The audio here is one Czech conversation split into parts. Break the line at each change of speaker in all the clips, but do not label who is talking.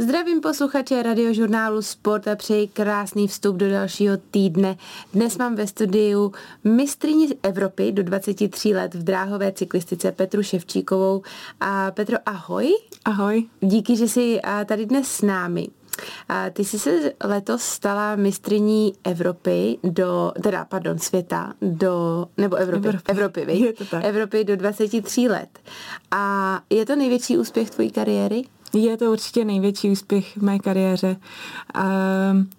Zdravím posluchače radiožurnálu Sport a přeji krásný vstup do dalšího týdne. Dnes mám ve studiu mistrině Evropy do 23 let v dráhové cyklistice Petru Ševčíkovou. A Petro, ahoj.
Ahoj.
Díky, že jsi tady dnes s námi. A ty jsi se letos stala mistriní Evropy do, teda, pardon, světa do, nebo Evropy, Evropy, Evropy,
tak.
Evropy do 23 let. A je to největší úspěch tvojí kariéry?
Je to určitě největší úspěch v mé kariéře. Um,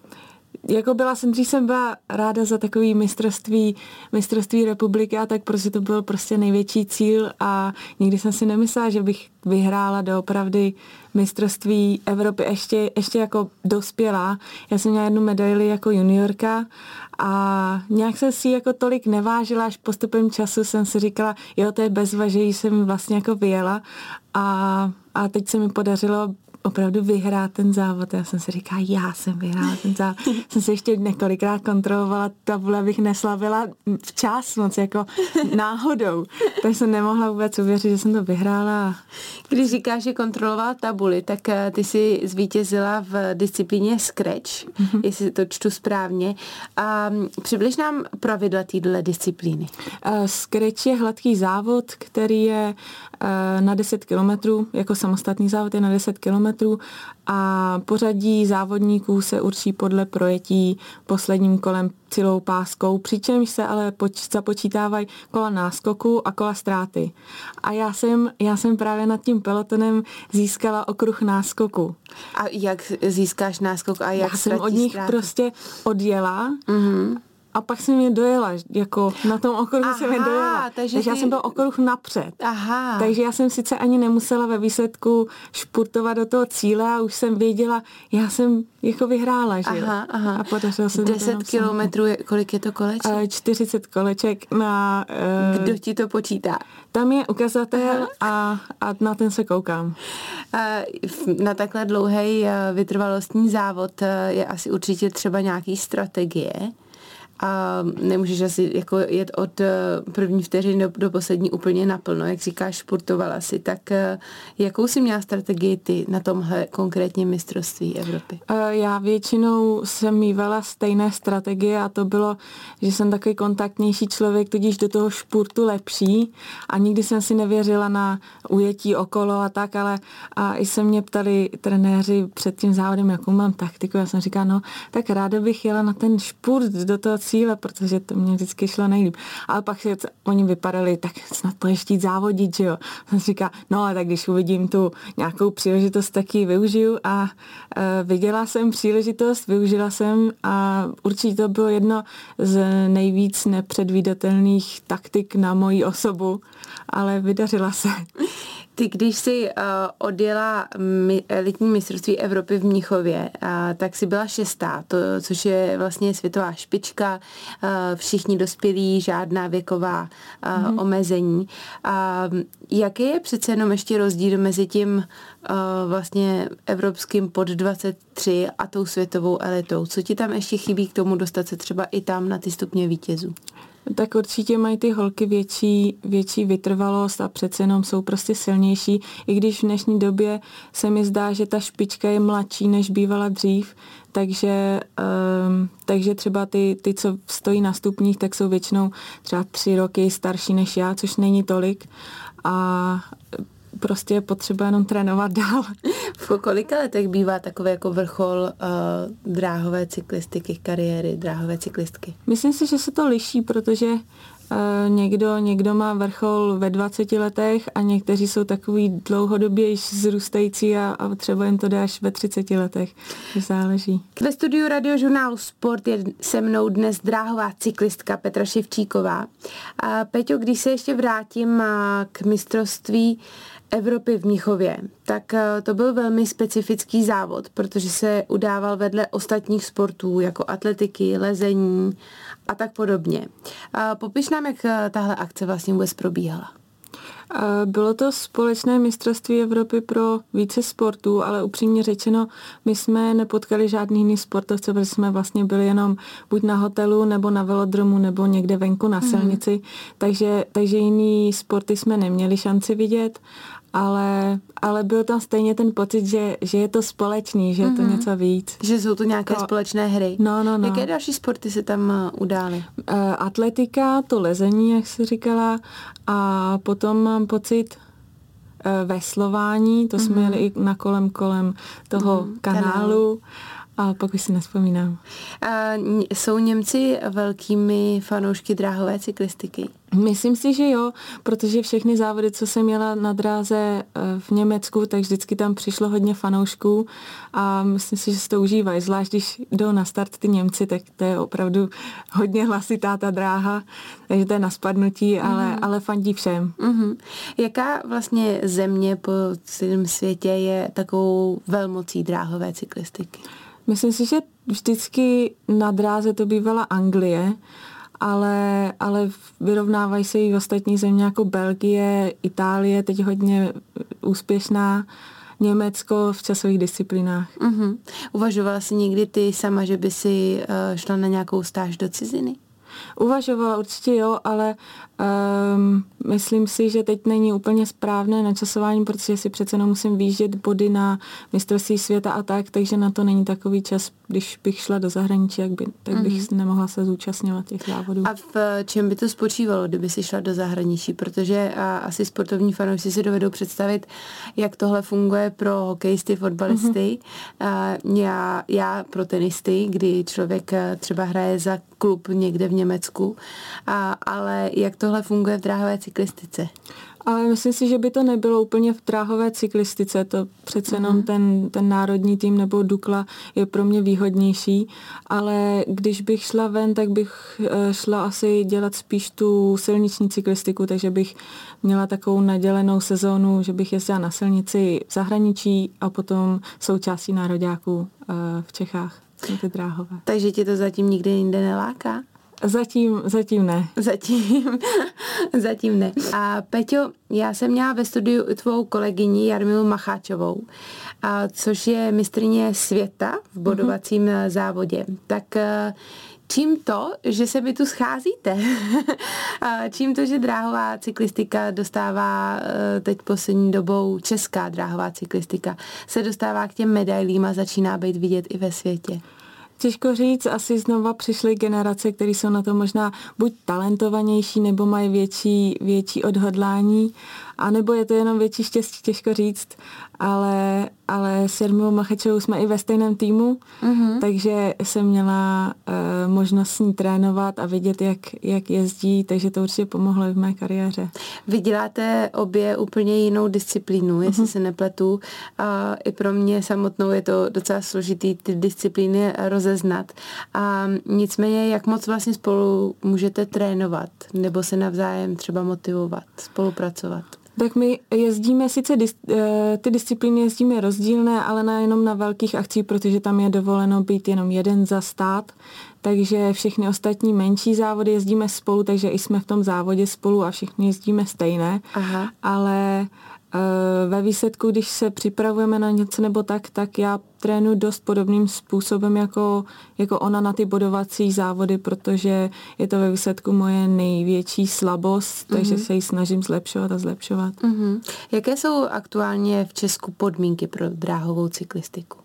jako byla jsem, dřív jsem byla ráda za takový mistrovství, mistrovství republiky a tak prostě to byl prostě největší cíl a nikdy jsem si nemyslela, že bych vyhrála doopravdy mistrovství Evropy ještě, ještě jako dospělá. Já jsem měla jednu medaili jako juniorka a nějak jsem si jako tolik nevážila, až postupem času jsem si říkala, jo, to je bezva, že jsem vlastně jako vyjela a, a teď se mi podařilo opravdu vyhrát ten závod. Já jsem si říkala, já jsem vyhrála ten závod. jsem se ještě několikrát kontrolovala tabule, abych neslavila včas moc jako náhodou. Tak jsem nemohla vůbec uvěřit, že jsem to vyhrála.
Když říkáš, že kontrolovala tabuli, tak eh, ty jsi zvítězila v disciplíně Scratch, mm-hmm. jestli to čtu správně. A mm, přibliž nám pravidla téhle disciplíny.
Uh, Scratch je hladký závod, který je na 10 kilometrů, jako samostatný závod je na 10 kilometrů a pořadí závodníků se určí podle projetí posledním kolem celou páskou, přičemž se ale poč- započítávají kola náskoku a kola ztráty. A já jsem, já jsem právě nad tím pelotonem získala okruh náskoku.
A jak získáš náskok a jak
Já jsem od nich
ztráty?
prostě odjela
mm-hmm
a pak jsem je dojela, jako na tom okruhu Aha, jsem je dojela. Takže, takže ty... já jsem byl okruh napřed.
Aha.
Takže já jsem sice ani nemusela ve výsledku špurtovat do toho cíle a už jsem věděla, já jsem jako vyhrála, že.
Aha, aha.
A podařilo se
10 kilometrů, kolik je to koleček?
40 koleček na...
Uh, Kdo ti to počítá?
Tam je ukazatel a, a na ten se koukám.
Uh, na takhle dlouhý vytrvalostní závod je asi určitě třeba nějaký strategie a nemůžeš asi jako jet od eh, první vteřiny do, do poslední úplně naplno, jak říkáš, športovala si, tak eh, jakou si měla strategii ty na tomhle konkrétně mistrovství Evropy?
Eh, já většinou jsem mývala stejné strategie a to bylo, že jsem takový kontaktnější člověk, tudíž do toho špurtu lepší a nikdy jsem si nevěřila na ujetí okolo a tak, ale a i se mě ptali trenéři před tím závodem, jakou mám taktiku. Já jsem říkala, no tak ráda bych jela na ten špurt do toho cíle, protože to mě vždycky šlo nejlíp. Ale pak se oni vypadali, tak snad to ještě závodit, že jo. Jsem říká, no a tak když uvidím tu nějakou příležitost, tak ji využiju a e, viděla jsem příležitost, využila jsem a určitě to bylo jedno z nejvíc nepředvídatelných taktik na moji osobu, ale vydařila se.
Ty, když jsi uh, odjela mi, elitní mistrovství Evropy v Mnichově, uh, tak si byla šestá, to, což je vlastně světová špička, uh, všichni dospělí, žádná věková uh, mm-hmm. omezení. Uh, jaký je přece jenom ještě rozdíl mezi tím uh, vlastně evropským pod 23 a tou světovou elitou? Co ti tam ještě chybí k tomu dostat se třeba i tam na ty stupně vítězů?
Tak určitě mají ty holky větší, větší vytrvalost a přece jenom jsou prostě silnější. I když v dnešní době se mi zdá, že ta špička je mladší, než bývala dřív, takže, um, takže třeba ty, ty, co stojí na stupních, tak jsou většinou třeba tři roky starší než já, což není tolik. A prostě je potřeba jenom trénovat dál.
V kolika letech bývá takový jako vrchol uh, dráhové cyklistiky, kariéry dráhové cyklistky?
Myslím si, že se to liší, protože uh, někdo, někdo má vrchol ve 20 letech a někteří jsou takový dlouhodobě již zrůstající a, a třeba jim to jde až ve 30 letech. Záleží.
Ve studiu radiožurnálu Sport je se mnou dnes dráhová cyklistka Petra Ševčíková. A Peťo, když se ještě vrátím k mistrovství Evropy v Míchově, tak eh, to byl velmi specifický závod, protože se udával vedle ostatních sportů, jako atletiky, lezení a tak podobně. Popiš nám, jak eh, tahle akce vlastně vůbec probíhala.
Bylo to společné mistrovství Evropy pro více sportů, ale upřímně řečeno, my jsme nepotkali žádný jiný sportovce, protože jsme vlastně byli jenom buď na hotelu, nebo na velodromu, nebo někde venku na mhm. silnici, mm. takže, takže jiný sporty jsme neměli šanci vidět ale, ale byl tam stejně ten pocit, že, že je to společný, že je to mm-hmm. něco víc.
Že jsou to nějaké to, společné hry.
No, no, no.
Jaké další sporty se tam uh, udály?
Uh, atletika, to lezení, jak se říkala, a potom mám pocit uh, veslování, to mm-hmm. jsme jeli i na kolem kolem toho mm, kanálu. kanálu a pak už si nespomínám.
A jsou Němci velkými fanoušky dráhové cyklistiky?
Myslím si, že jo, protože všechny závody, co jsem měla na dráze eh, v Německu, tak vždycky tam přišlo hodně fanoušků a myslím si, že si to užívají. Zvlášť, když jdou na start ty Němci, tak to je opravdu hodně hlasitá ta dráha, takže to je na spadnutí, mm. ale, ale fandí všem.
Mm-hmm. Jaká vlastně země po celém světě je takovou velmocí dráhové cyklistiky?
Myslím si, že vždycky na dráze to bývala Anglie, ale, ale vyrovnávají se i ostatní země jako Belgie, Itálie, teď hodně úspěšná, Německo v časových disciplinách.
Uh-huh. Uvažovala jsi někdy ty sama, že by si uh, šla na nějakou stáž do ciziny?
Uvažovala určitě jo, ale um, myslím si, že teď není úplně správné načasování, protože si přece jenom musím výjíždět body na mistrovství světa a tak, takže na to není takový čas, když bych šla do zahraničí, jak by, tak bych mm-hmm. nemohla se zúčastňovat těch závodů.
A v čem by to spočívalo, kdyby si šla do zahraničí? Protože a, asi sportovní fanoušci si dovedou představit, jak tohle funguje pro hokejisty, fotbalisty. Mm-hmm. A, já, já pro tenisty, kdy člověk třeba hraje za klub někde v Německu, a, ale jak tohle funguje v dráhové cyklistice?
Ale myslím si, že by to nebylo úplně v dráhové cyklistice. To přece jenom mm. ten, ten národní tým nebo Dukla je pro mě výhodnější. Ale když bych šla ven, tak bych eh, šla asi dělat spíš tu silniční cyklistiku, takže bych měla takovou nadělenou sezónu, že bych jezdila na silnici v zahraničí a potom součástí nároďáků eh, v Čechách. Ty dráhové.
Takže ti to zatím nikdy jinde neláká?
Zatím, zatím ne.
Zatím, zatím ne. A Peťo, já jsem měla ve studiu tvou kolegyni Jarmilu Macháčovou, a což je mistrně světa v bodovacím mm-hmm. závodě. Tak eh, čím to, že se mi tu scházíte? čím to, že dráhová cyklistika dostává eh, teď poslední dobou česká dráhová cyklistika se dostává k těm medailím a začíná být vidět i ve světě?
Těžko říct, asi znova přišly generace, které jsou na to možná buď talentovanější, nebo mají větší, větší odhodlání, anebo je to jenom větší štěstí, těžko říct, ale, ale s Jarmilou Machečovou jsme i ve stejném týmu, mm-hmm. takže jsem měla uh, možnost s ní trénovat a vidět, jak, jak jezdí, takže to určitě pomohlo i v mé kariéře.
Vy děláte obě úplně jinou disciplínu, jestli mm-hmm. se nepletu. A I pro mě samotnou je to docela složitý ty disciplíny rozeznat. A nicméně, jak moc vlastně spolu můžete trénovat nebo se navzájem třeba motivovat, spolupracovat?
Tak my jezdíme, sice dis, eh, ty disciplíny jezdíme rozdílné, ale nejenom na velkých akcích, protože tam je dovoleno být jenom jeden za stát, takže všechny ostatní menší závody jezdíme spolu, takže i jsme v tom závodě spolu a všichni jezdíme stejné, Aha. ale Eh, ve výsledku, když se připravujeme na něco nebo tak, tak já trénuji dost podobným způsobem jako, jako ona na ty bodovací závody, protože je to ve výsledku moje největší slabost, mm-hmm. takže se ji snažím zlepšovat a zlepšovat.
Mm-hmm. Jaké jsou aktuálně v Česku podmínky pro dráhovou cyklistiku?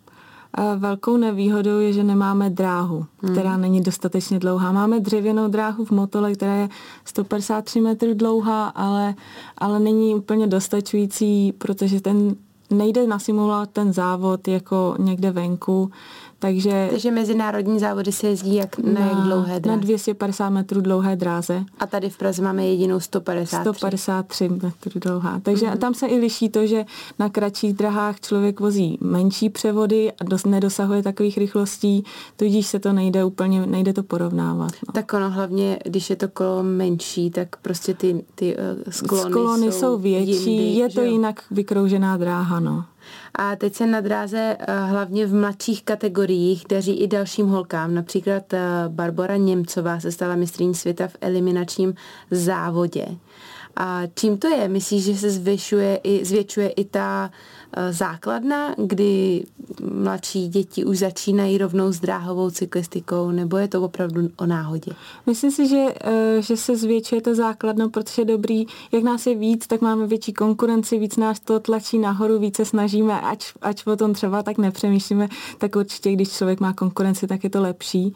Velkou nevýhodou je, že nemáme dráhu, hmm. která není dostatečně dlouhá. Máme dřevěnou dráhu v Motole, která je 153 metrů dlouhá, ale, ale není úplně dostačující, protože ten nejde nasimulovat ten závod jako někde venku. Takže,
Takže mezinárodní závody se jezdí jak na, na jak dlouhé
dráze? Na 250 metrů dlouhé dráze.
A tady v Praze máme jedinou 153.
153 metrů dlouhá. Takže mm-hmm. tam se i liší to, že na kratších drahách člověk vozí menší převody a dos, nedosahuje takových rychlostí, tudíž se to nejde úplně, nejde to porovnávat. No.
Tak ono hlavně, když je to kolo menší, tak prostě ty, ty uh, sklony,
sklony jsou,
jsou
větší,
jindy,
je to jinak vykroužená dráha, no.
A teď se na dráze eh, hlavně v mladších kategoriích daří i dalším holkám. Například eh, Barbara Němcová se stala mistrní světa v eliminačním závodě. A čím to je? Myslíš, že se zvyšuje i, zvětšuje i ta základna, kdy mladší děti už začínají rovnou s dráhovou cyklistikou, nebo je to opravdu o náhodě?
Myslím si, že, eh, že se zvětšuje to základno, protože je dobrý, jak nás je víc, tak máme větší konkurenci, víc nás to tlačí nahoru, více snažíme, ať, ať o tom třeba tak nepřemýšlíme, tak určitě, když člověk má konkurenci, tak je to lepší.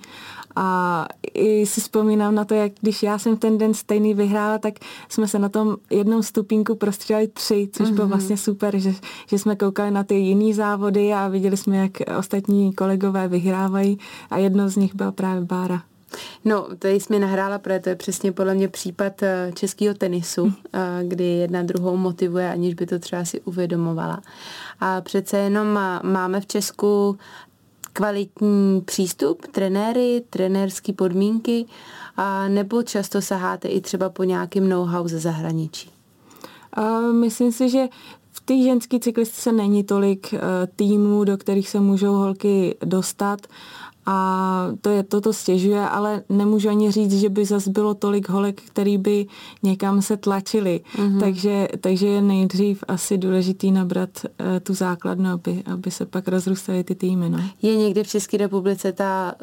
A i si vzpomínám na to, jak když já jsem ten den stejný vyhrála, tak jsme se na tom jednou stupínku prostřídali tři, což mm-hmm. bylo mhm. vlastně super, že, že jsme koukali na ty jiný závody a viděli jsme, jak ostatní kolegové vyhrávají a jedno z nich byla právě Bára.
No, tady jsi mi nahrála, protože to je přesně podle mě případ eh, českého tenisu, hm. eh, kdy jedna druhou motivuje, aniž by to třeba si uvědomovala. A přece jenom máme v Česku kvalitní přístup, trenéry, trenérské podmínky, a nebo často saháte i třeba po nějakém know-how ze zahraničí?
Myslím si, že té ženské cyklistice není tolik uh, týmů, do kterých se můžou holky dostat a to je, toto stěžuje, ale nemůžu ani říct, že by zas bylo tolik holek, který by někam se tlačili. Mm-hmm. Takže, takže je nejdřív asi důležitý nabrat uh, tu základnu, aby, aby se pak rozrůstaly ty týmy. No.
Je někde v České republice ta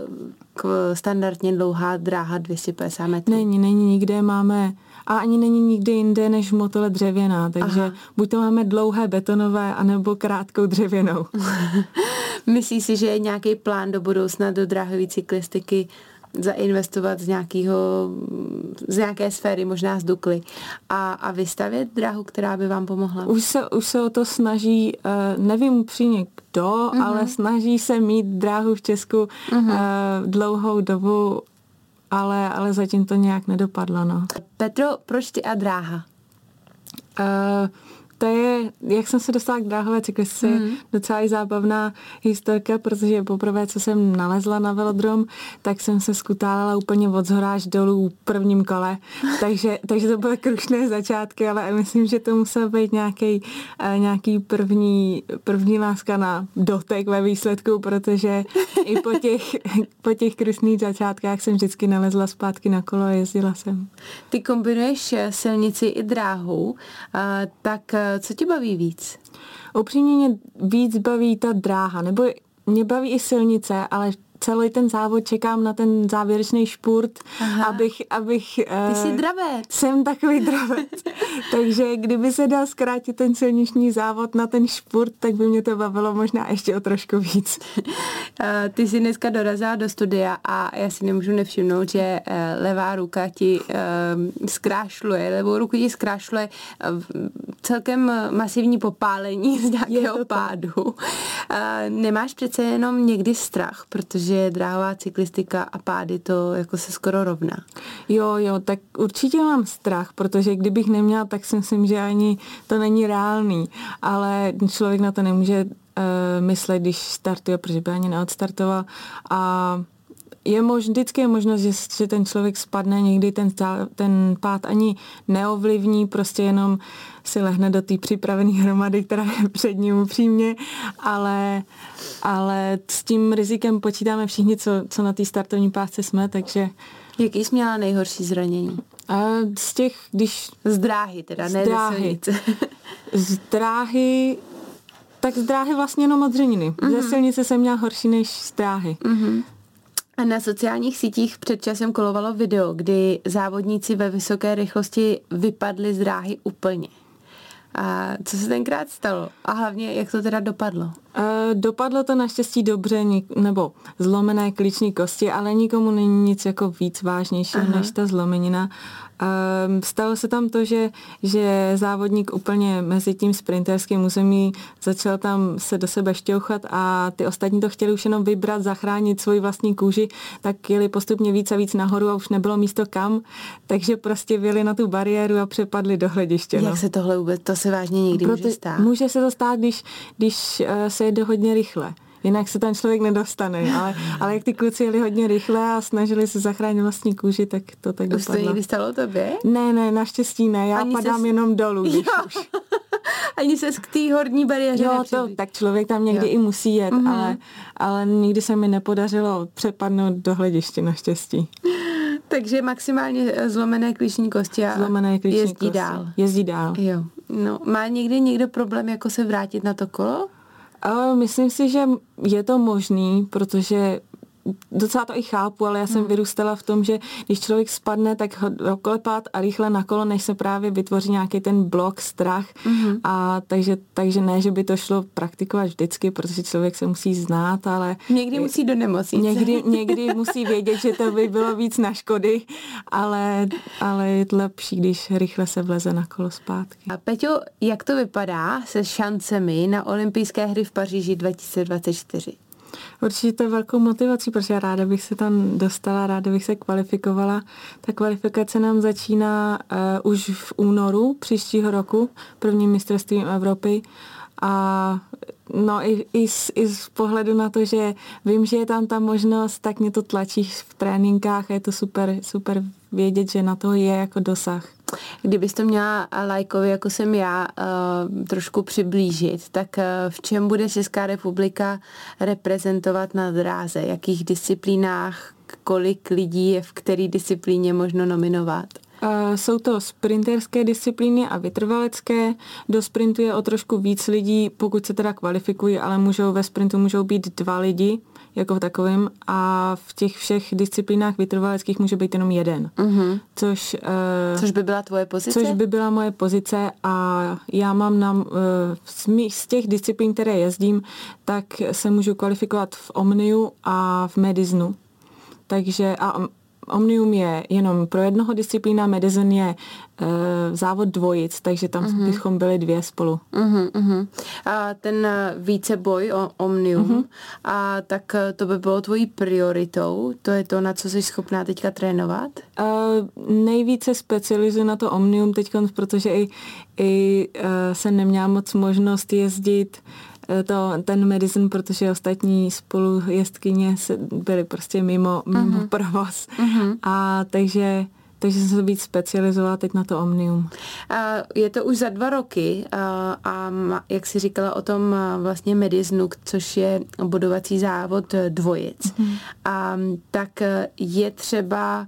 standardně dlouhá dráha 250 metrů?
Není, není nikde. Máme a ani není nikde jinde než v motole dřevěná, takže Aha. buď to máme dlouhé betonové, anebo krátkou dřevěnou.
Myslíš si, že je nějaký plán do budoucna do dráhové cyklistiky zainvestovat z, nějakého, z nějaké sféry, možná z Dukly, a, a vystavět dráhu, která by vám pomohla?
Už se, už se o to snaží, eh, nevím upřímně kdo, uh-huh. ale snaží se mít dráhu v Česku uh-huh. dlouhou dobu ale, ale zatím to nějak nedopadlo. No.
Petro, proč ty a dráha?
Uh, to je, jak jsem se dostala k dráhové cyklistice, mm. docela i zábavná historka, protože poprvé, co jsem nalezla na velodrom, tak jsem se skutálala úplně od zhora až dolů v prvním kole. Takže, takže to byly krušné začátky, ale myslím, že to musel být nějaký, uh, nějaký první, první láska na dotek ve výsledku, protože i po těch, po těch krušných začátkách jsem vždycky nalezla zpátky na kolo a jezdila jsem.
Ty kombinuješ silnici i dráhu, uh, tak co tě baví víc?
Upřímně mě víc baví ta dráha, nebo mě baví i silnice, ale celý ten závod čekám na ten závěrečný špurt, Aha. abych, abych...
Ty jsi eh, dravec.
Jsem takový dravec. Takže kdyby se dal zkrátit ten silniční závod na ten špurt, tak by mě to bavilo možná ještě o trošku víc.
Eh, ty jsi dneska dorazila do studia a já si nemůžu nevšimnout, že eh, levá ruka ti zkrášluje, levou ruku ti zkrášluje celkem masivní popálení z nějakého pádu. Nemáš přece jenom někdy strach, protože že dráhová cyklistika a pády to jako se skoro rovná.
Jo, jo, tak určitě mám strach, protože kdybych neměla, tak si myslím, že ani to není reálný, ale člověk na to nemůže uh, myslet, když startuje, protože by ani neodstartoval a je mož, vždycky je možnost, že, že ten člověk spadne, někdy ten, ten pád ani neovlivní, prostě jenom si lehne do té připravené hromady, která je před ním upřímně, ale, ale s tím rizikem počítáme všichni, co, co na té startovní pásce jsme, takže...
Jaký jsi měla nejhorší zranění?
A z těch, když...
Z dráhy teda, z ne
dráhy. z dráhy tak z dráhy vlastně jenom od dřeniny. Mm-hmm. Ze silnice jsem měla horší než z dráhy. Mm-hmm.
A na sociálních sítích před časem kolovalo video, kdy závodníci ve vysoké rychlosti vypadli z dráhy úplně. A co se tenkrát stalo? A hlavně, jak to teda dopadlo?
E, dopadlo to naštěstí dobře, nebo zlomené klíční kosti, ale nikomu není nic jako víc vážnějšího než ta zlomenina. Um, stalo se tam to, že, že závodník úplně mezi tím sprinterským území začal tam se do sebe šťouchat a ty ostatní to chtěli už jenom vybrat, zachránit svoji vlastní kůži, tak jeli postupně víc a víc nahoru a už nebylo místo kam, takže prostě vyli na tu bariéru a přepadli do hlediště.
Jak no. se tohle vůbec, to se vážně někdy Proto, může stát?
Může se to stát, když, když uh, se jede hodně rychle jinak se ten člověk nedostane. Ale, ale jak ty kluci jeli hodně rychle a snažili se zachránit vlastní kůži, tak to tak
už dopadlo. Už to někdy stalo tobě?
Ne, ne, naštěstí ne. Já Ani padám ses... jenom dolů. Když už.
Ani se k té horní bariéře
Jo, to, tak člověk tam někdy jo. i musí jet, mm-hmm. ale, ale nikdy se mi nepodařilo přepadnout do hlediště naštěstí.
Takže maximálně zlomené klíční kosti a
zlomené klíční
jezdí
kosti.
dál.
Jezdí dál.
Jo. No, má někdy někdo problém jako se vrátit na to kolo?
Ale myslím si, že je to možný, protože docela to i chápu, ale já jsem hmm. vyrůstala v tom, že když člověk spadne, tak ho doklepat a rychle na kolo, než se právě vytvoří nějaký ten blok, strach. Hmm. A takže, takže ne, že by to šlo praktikovat vždycky, protože člověk se musí znát, ale...
Někdy musí do nemocnice.
Někdy, někdy musí vědět, že to by bylo víc na škody, ale, ale je to lepší, když rychle se vleze na kolo zpátky.
A Peťo, jak to vypadá se šancemi na olympijské hry v Paříži 2024?
Určitě velkou motivací, protože ráda bych se tam dostala, ráda bych se kvalifikovala. Ta kvalifikace nám začíná uh, už v únoru příštího roku, prvním mistrovstvím Evropy. A no i, i, z, i z pohledu na to, že vím, že je tam ta možnost, tak mě to tlačí v tréninkách a je to super, super vědět, že na to je jako dosah.
Kdybys to měla lajkovi, jako jsem já, uh, trošku přiblížit, tak uh, v čem bude Česká republika reprezentovat na dráze? Jakých disciplínách, kolik lidí je v které disciplíně možno nominovat?
Jsou to sprinterské disciplíny a vytrvalecké. Do sprintu je o trošku víc lidí, pokud se teda kvalifikují, ale můžou ve sprintu můžou být dva lidi jako v takovém a v těch všech disciplínách vytrvaleckých může být jenom jeden. Uh-huh. Což,
uh, což by byla tvoje pozice?
Což by byla moje pozice a já mám na, uh, z těch disciplín, které jezdím, tak se můžu kvalifikovat v Omniu a v Mediznu. Takže a Omnium je jenom pro jednoho disciplína, Medicine je uh, závod dvojic, takže tam uh-huh. bychom byli dvě spolu.
Uh-huh, uh-huh. A ten eh, víceboj o Omnium, uh-huh. a tak eh, to by bylo tvojí prioritou? To je to, na co jsi schopná teďka trénovat?
Uh, nejvíce specializuji na to Omnium teď, protože i, i uh, jsem neměla moc možnost jezdit Eh, to, ten medicine, protože ostatní spolujezdkyně byly prostě mimo, mimo uh-huh. provoz. Uh-huh. A takže takže jsem se víc specializovala teď na to Omnium.
A je to už za dva roky a, a jak jsi říkala o tom vlastně Mediznu, což je bodovací závod dvojic. Mm-hmm. A tak je třeba Eh,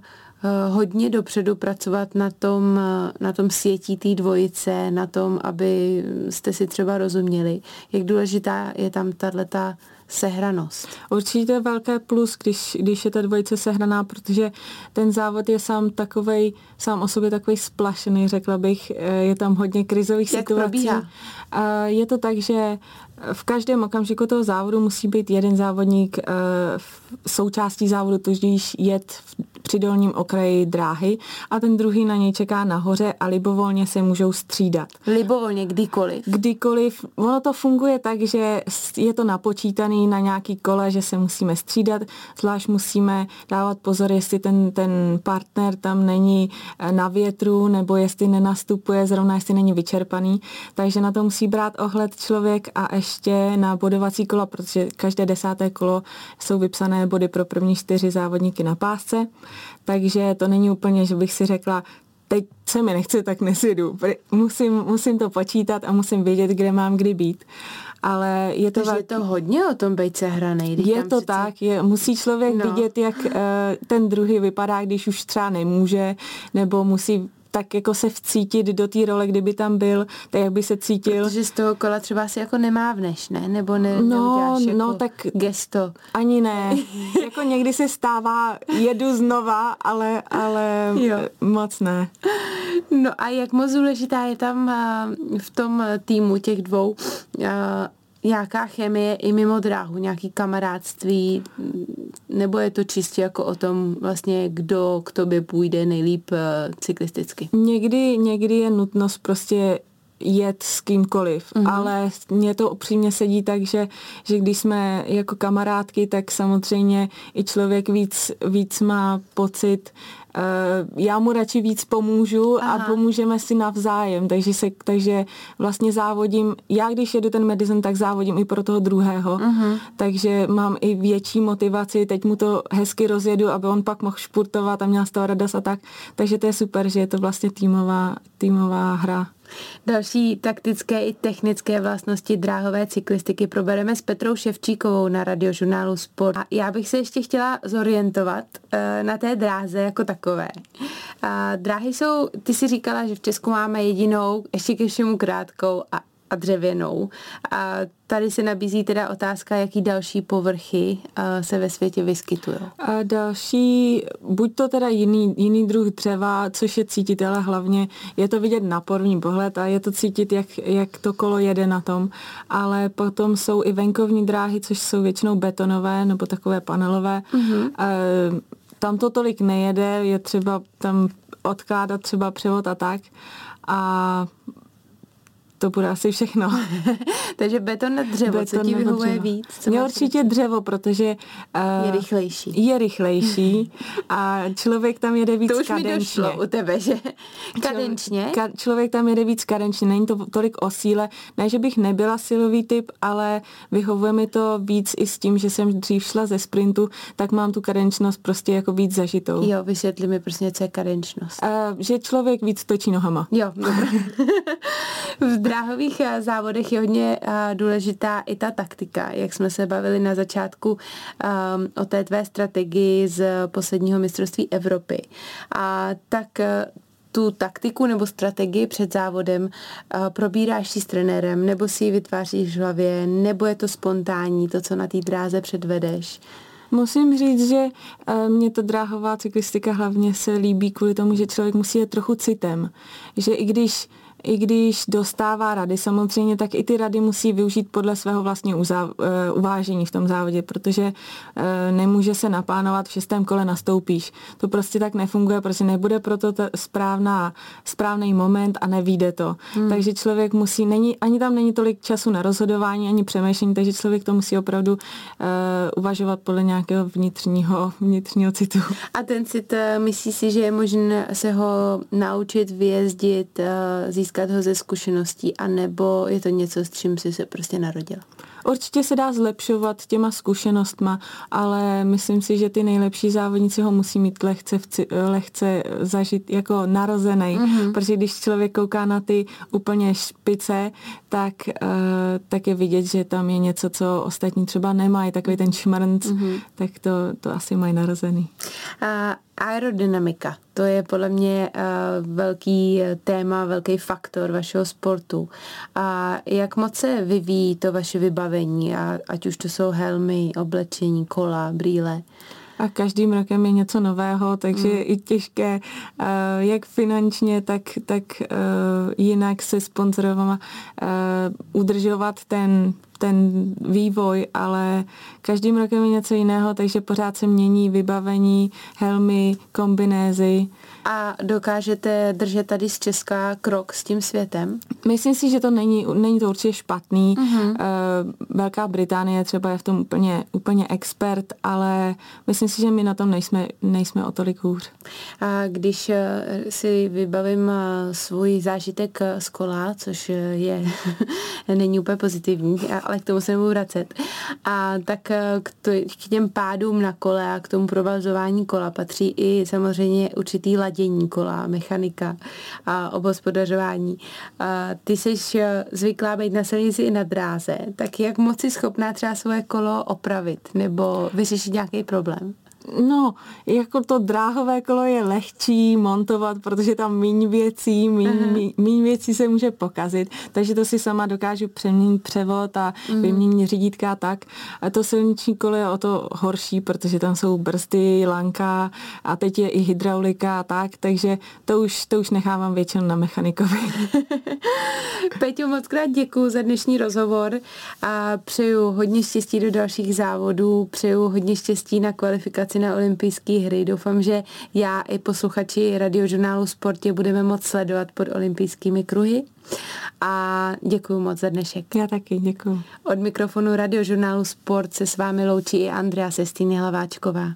hodně dopředu pracovat na tom, eh, na tom světí té dvojice, na tom, aby jste si třeba rozuměli. Jak důležitá je tam tato sehranost?
Určitě velké plus, když, když je ta dvojice sehraná, protože ten závod je sám takovej, sám o sobě takový splašený, řekla bych. Eh, je tam hodně krizových
Jak
situací.
Probíhá?
Je to tak, že v každém okamžiku toho závodu musí být jeden závodník součástí závodu, tudíž jet při dolním okraji dráhy a ten druhý na něj čeká nahoře a libovolně se můžou střídat.
Libovolně, kdykoliv.
Kdykoliv. Ono to funguje tak, že je to napočítaný na nějaký kole, že se musíme střídat, zvlášť musíme dávat pozor, jestli ten, ten partner tam není eh, na větru nebo jestli nenastupuje, zrovna jestli není vyčerpaný. Takže na to musí brát ohled člověk a ještě na bodovací kola, protože každé desáté kolo jsou vypsané body pro první čtyři závodníky na pásce. Takže to není úplně, že bych si řekla, teď se mi nechce, tak nesjedu. Musím, musím to počítat a musím vědět, kde mám kdy být. Ale je to...
Takže je to hodně o tom být sehraný.
Je to přece... tak, je, musí člověk no. vidět, jak uh, ten druhý vypadá, když už třeba nemůže, nebo musí tak jako se vcítit do té role, kdyby tam byl, tak jak by se cítil.
Protože z toho kola třeba si jako nemávneš, ne? Nebo ne,
no,
jako
no, tak
gesto.
Ani ne. jako někdy se stává, jedu znova, ale, ale jo. moc ne.
No a jak moc důležitá je tam v tom týmu těch dvou nějaká chemie i mimo dráhu, nějaký kamarádství, nebo je to čistě jako o tom vlastně, kdo k tobě půjde nejlíp eh, cyklisticky?
Někdy, někdy je nutnost prostě jet s kýmkoliv, mm-hmm. ale mě to upřímně sedí tak, že, že když jsme jako kamarádky, tak samozřejmě i člověk víc, víc má pocit, uh, já mu radši víc pomůžu Aha. a pomůžeme si navzájem, takže, se, takže vlastně závodím, já když jedu ten medicine, tak závodím i pro toho druhého, uh-huh. takže mám i větší motivaci, teď mu to hezky rozjedu, aby on pak mohl špurtovat a měl z toho radost a tak, takže to je super, že je to vlastně týmová, týmová hra.
Další taktické i technické vlastnosti dráhové cyklistiky probereme s Petrou Ševčíkovou na radiožurnálu Sport. A já bych se ještě chtěla zorientovat uh, na té dráze jako takové. Uh, dráhy jsou, ty si říkala, že v Česku máme jedinou, ještě ke všemu krátkou a a dřevěnou. A tady se nabízí teda otázka, jaký další povrchy se ve světě vyskytují.
A další, buď to teda jiný, jiný druh dřeva, což je cítit, ale hlavně je to vidět na první pohled a je to cítit, jak, jak to kolo jede na tom. Ale potom jsou i venkovní dráhy, což jsou většinou betonové nebo takové panelové. Mm-hmm. E, tam to tolik nejede, je třeba tam odkládat třeba převod a tak. A to bude asi všechno.
Takže beton na dřevo, beton co ti vyhovuje dřevo. víc? Co
Mě určitě dřevo, protože
uh, je rychlejší.
Je rychlejší a člověk tam jede víc
to už
kadenčně.
mi došlo u tebe, že kadenčně?
Člověk, ka, člověk tam jede víc kadenčně, není to tolik o síle. Ne, že bych nebyla silový typ, ale vyhovuje mi to víc i s tím, že jsem dřív šla ze sprintu, tak mám tu kadenčnost prostě jako víc zažitou.
Jo, vysvětli mi prostě, co je kadenčnost.
Uh, že člověk víc točí nohama.
Jo, dobré. dráhových eh, závodech je hodně uh, důležitá i ta taktika, jak jsme se bavili na začátku um, o té tvé strategii z posledního mistrovství Evropy. A tak tu taktiku nebo strategii před závodem probíráš si s trenérem, nebo si ji vytváříš v hlavě, nebo je to spontánní, to, co na té dráze předvedeš?
Musím říct, že mě ta dráhová cyklistika hlavně se líbí kvůli tomu, že člověk musí jít trochu citem. Že i když i když dostává rady samozřejmě, tak i ty rady musí využít podle svého vlastního eh, uvážení v tom závodě, protože eh, nemůže se naplánovat v šestém kole nastoupíš. To prostě tak nefunguje, prostě nebude proto ta správná, správný moment a nevíde to. Hmm. Takže člověk musí, není, ani tam není tolik času na rozhodování, ani přemýšlení, takže člověk to musí opravdu uh, uvažovat podle nějakého vnitřního, vnitřního citu.
A ten cit, myslí si, že je možné se ho naučit vyjezdit, uh, získat získat ho ze zkušeností, anebo je to něco, s čím jsi se prostě narodil?
Určitě se dá zlepšovat těma zkušenostma, ale myslím si, že ty nejlepší závodníci ho musí mít lehce, vci, lehce zažít jako narozený, mm-hmm. protože když člověk kouká na ty úplně špice, tak, uh, tak je vidět, že tam je něco, co ostatní třeba nemají, takový ten šmrnc, mm-hmm. tak to, to asi mají narozený.
A aerodynamika, to je podle mě uh, velký téma, velký faktor vašeho sportu. A jak moc se vyvíjí to vaše vybavení, a ať už to jsou helmy, oblečení, kola, brýle?
a každým rokem je něco nového, takže mm. je i těžké uh, jak finančně, tak, tak uh, jinak se sponzorovama uh, udržovat ten ten vývoj, ale každým rokem je něco jiného, takže pořád se mění vybavení, helmy, kombinézy.
A dokážete držet tady z Česka krok s tím světem?
Myslím si, že to není, není to určitě špatný. Uh-huh. Velká Británie třeba je v tom úplně, úplně expert, ale myslím si, že my na tom nejsme, nejsme o tolik hůř.
A když eh, si vybavím eh, svůj zážitek z kola, což je není úplně pozitivní, ale k tomu se nebudu vracet. A tak k, to, k těm pádům na kole a k tomu provazování kola patří i samozřejmě určitý ladění kola, mechanika a obhospodařování. A ty jsi eh, zvyklá být na silnici i na dráze, tak jak moc si schopná třeba svoje kolo opravit nebo vyřešit nějaký problém?
No, jako to dráhové kolo je lehčí montovat, protože tam méně věcí, méně věcí se může pokazit, takže to si sama dokážu přeměnit převod a mm. vyměnit řídítka a tak. A to silniční kolo je o to horší, protože tam jsou brzdy, lanka a teď je i hydraulika a tak, takže to už, to už nechávám většinou na mechanikovi.
Peťo, moc krát děkuji za dnešní rozhovor a přeju hodně štěstí do dalších závodů, přeju hodně štěstí na kvalifikaci na olympijské hry. Doufám, že já i posluchači radiožurnálu Sportě budeme moc sledovat pod olympijskými kruhy. A děkuji moc za dnešek.
Já taky, děkuji.
Od mikrofonu radiožurnálu Sport se s vámi loučí i Andrea Sestýny Hlaváčková.